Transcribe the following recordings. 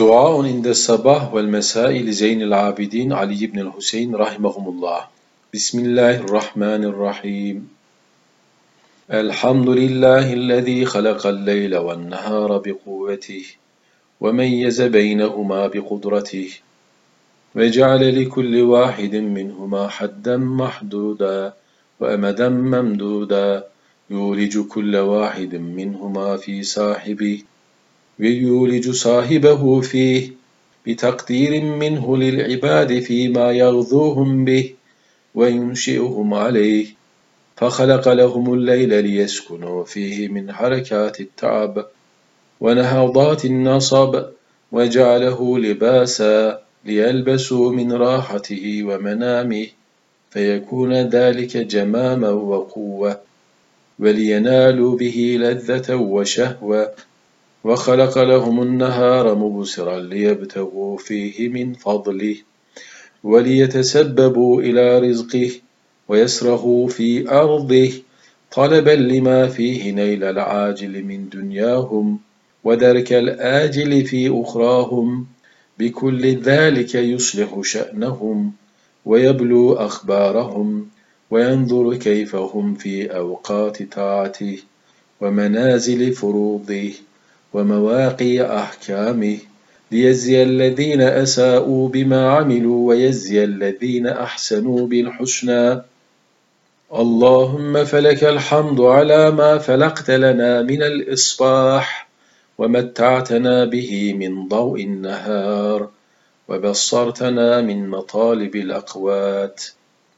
دعاء عند الصباح والمساء لزين العابدين علي بن الحسين رحمهم الله. بسم الله الرحمن الرحيم. الحمد لله الذي خلق الليل والنهار بقوته وميز بينهما بقدرته وجعل لكل واحد منهما حدا محدودا وأمدا ممدودا يولج كل واحد منهما في صاحبه ويولج صاحبه فيه بتقدير منه للعباد فيما يغذوهم به وينشئهم عليه. فخلق لهم الليل ليسكنوا فيه من حركات التعب ونهضات النصب وجعله لباسا ليلبسوا من راحته ومنامه فيكون ذلك جماما وقوة ولينالوا به لذة وشهوة وخلق لهم النهار مبصرا ليبتغوا فيه من فضله وليتسببوا إلى رزقه ويسرغوا في أرضه طلبا لما فيه نيل العاجل من دنياهم ودرك الآجل في أخراهم بكل ذلك يصلح شأنهم ويبلو أخبارهم وينظر كيف هم في أوقات طاعته ومنازل فروضه ومواقي أحكامه ليجزي الذين أساءوا بما عملوا ويجزي الذين أحسنوا بالحسنى. اللهم فلك الحمد على ما فلقت لنا من الإصباح ومتعتنا به من ضوء النهار وبصرتنا من مطالب الأقوات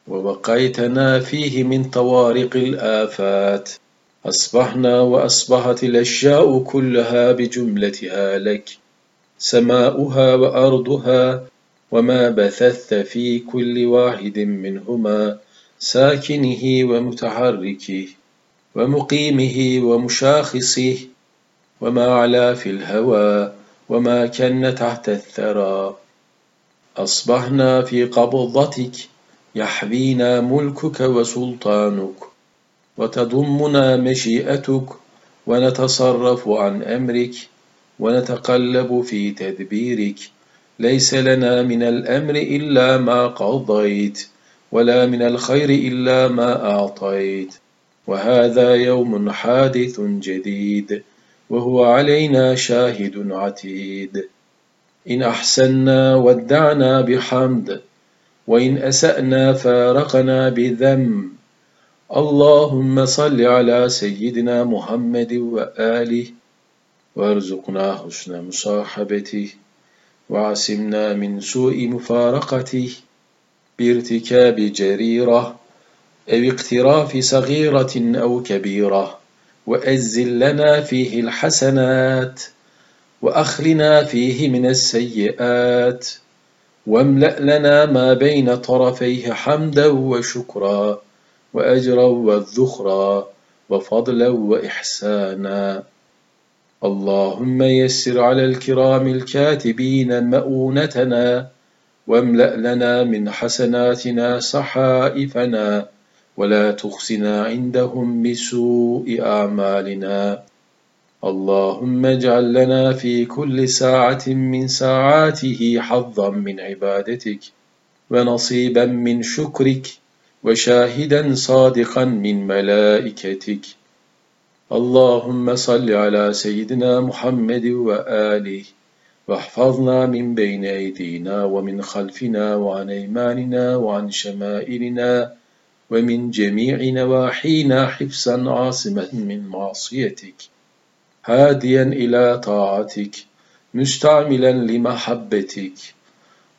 ووقيتنا فيه من طوارق الآفات. أصبحنا وأصبحت الأشياء كلها بجملتها لك سماؤها وأرضها وما بثثت في كل واحد منهما ساكنه ومتحركه ومقيمه ومشاخصه وما علا في الهوى وما كن تحت الثرى. أصبحنا في قبضتك يحوينا ملكك وسلطانك. وتضمنا مشيئتك ونتصرف عن أمرك ونتقلب في تدبيرك. ليس لنا من الأمر إلا ما قضيت ولا من الخير إلا ما أعطيت. وهذا يوم حادث جديد وهو علينا شاهد عتيد. إن أحسنا ودعنا بحمد وإن أسأنا فارقنا بذنب. اللهم صل على سيدنا محمد وآله وارزقنا حسن مصاحبته وعصمنا من سوء مفارقته بارتكاب جريرة أو اقتراف صغيرة أو كبيرة وأزل لنا فيه الحسنات وأخلنا فيه من السيئات واملأ لنا ما بين طرفيه حمدا وشكرا. وأجرا والذخرا وفضلا وإحسانا. اللهم يسر على الكرام الكاتبين مؤونتنا واملأ لنا من حسناتنا صحائفنا ولا تخزنا عندهم بسوء أعمالنا. اللهم اجعل لنا في كل ساعة من ساعاته حظا من عبادتك ونصيبا من شكرك وشاهدا صادقا من ملائكتك. اللهم صل على سيدنا محمد وآله واحفظنا من بين أيدينا ومن خلفنا وعن أيماننا وعن شمائلنا ومن جميع نواحينا حفظا عاصما من معصيتك. هاديا إلى طاعتك مستعملا لمحبتك.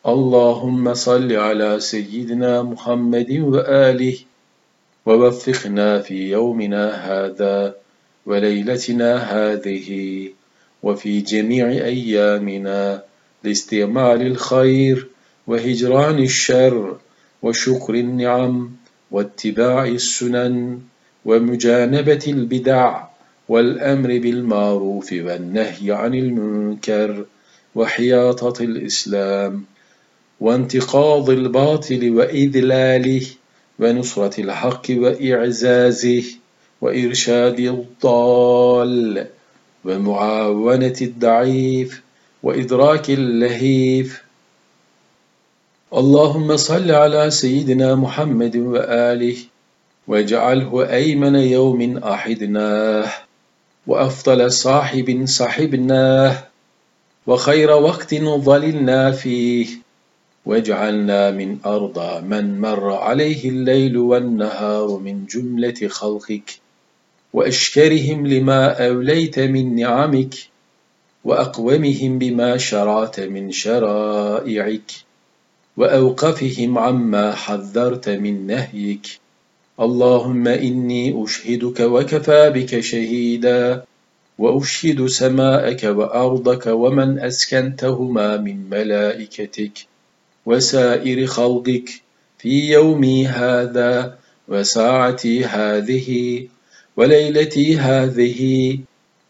اللهم صل على سيدنا محمد وآله ووفقنا في يومنا هذا وليلتنا هذه وفي جميع أيامنا لاستعمال الخير وهجران الشر وشكر النعم واتباع السنن ومجانبة البدع والأمر بالمعروف والنهي عن المنكر وحياطة الإسلام. وانتقاض الباطل وإذلاله ونصرة الحق وإعزازه وإرشاد الضال ومعاونة الضعيف وإدراك اللهيف. اللهم صل على سيدنا محمد وآله واجعله أيمن يوم أحدناه وأفضل صاحب صحبناه وخير وقت ظللنا فيه. واجعلنا من أرضى من مر عليه الليل والنهار من جملة خلقك وأشكرهم لما أوليت من نعمك وأقومهم بما شرعت من شرائعك وأوقفهم عما حذرت من نهيك اللهم إني أشهدك وكفى بك شهيدا وأشهد سماءك وأرضك ومن أسكنتهما من ملائكتك وسائر خلقك في يومي هذا وساعتي هذه وليلتي هذه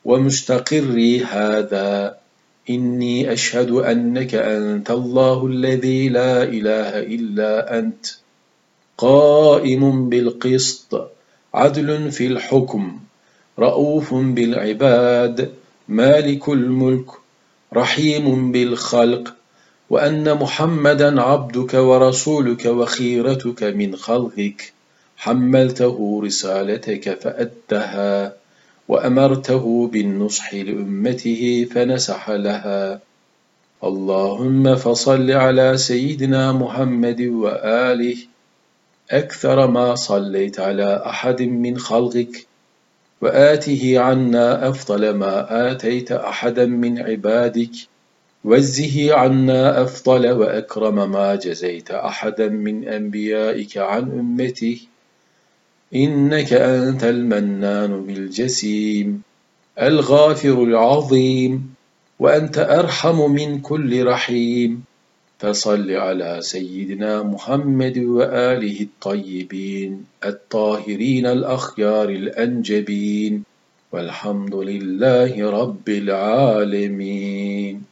ومستقري هذا. إني أشهد أنك أنت الله الذي لا إله إلا أنت. قائم بالقسط عدل في الحكم رؤوف بالعباد مالك الملك رحيم بالخلق وأن محمدا عبدك ورسولك وخيرتك من خلقك. حملته رسالتك فأدها وأمرته بالنصح لأمته فنسح لها. اللهم فصل على سيدنا محمد وآله. أكثر ما صليت على أحد من خلقك. وآته عنا أفضل ما آتيت أحدا من عبادك. وزه عنا أفضل وأكرم ما جزيت أحدا من أنبيائك عن أمته إنك أنت المنان بالجسيم الغافر العظيم وأنت أرحم من كل رحيم فصل على سيدنا محمد وآله الطيبين الطاهرين الأخيار الأنجبين والحمد لله رب العالمين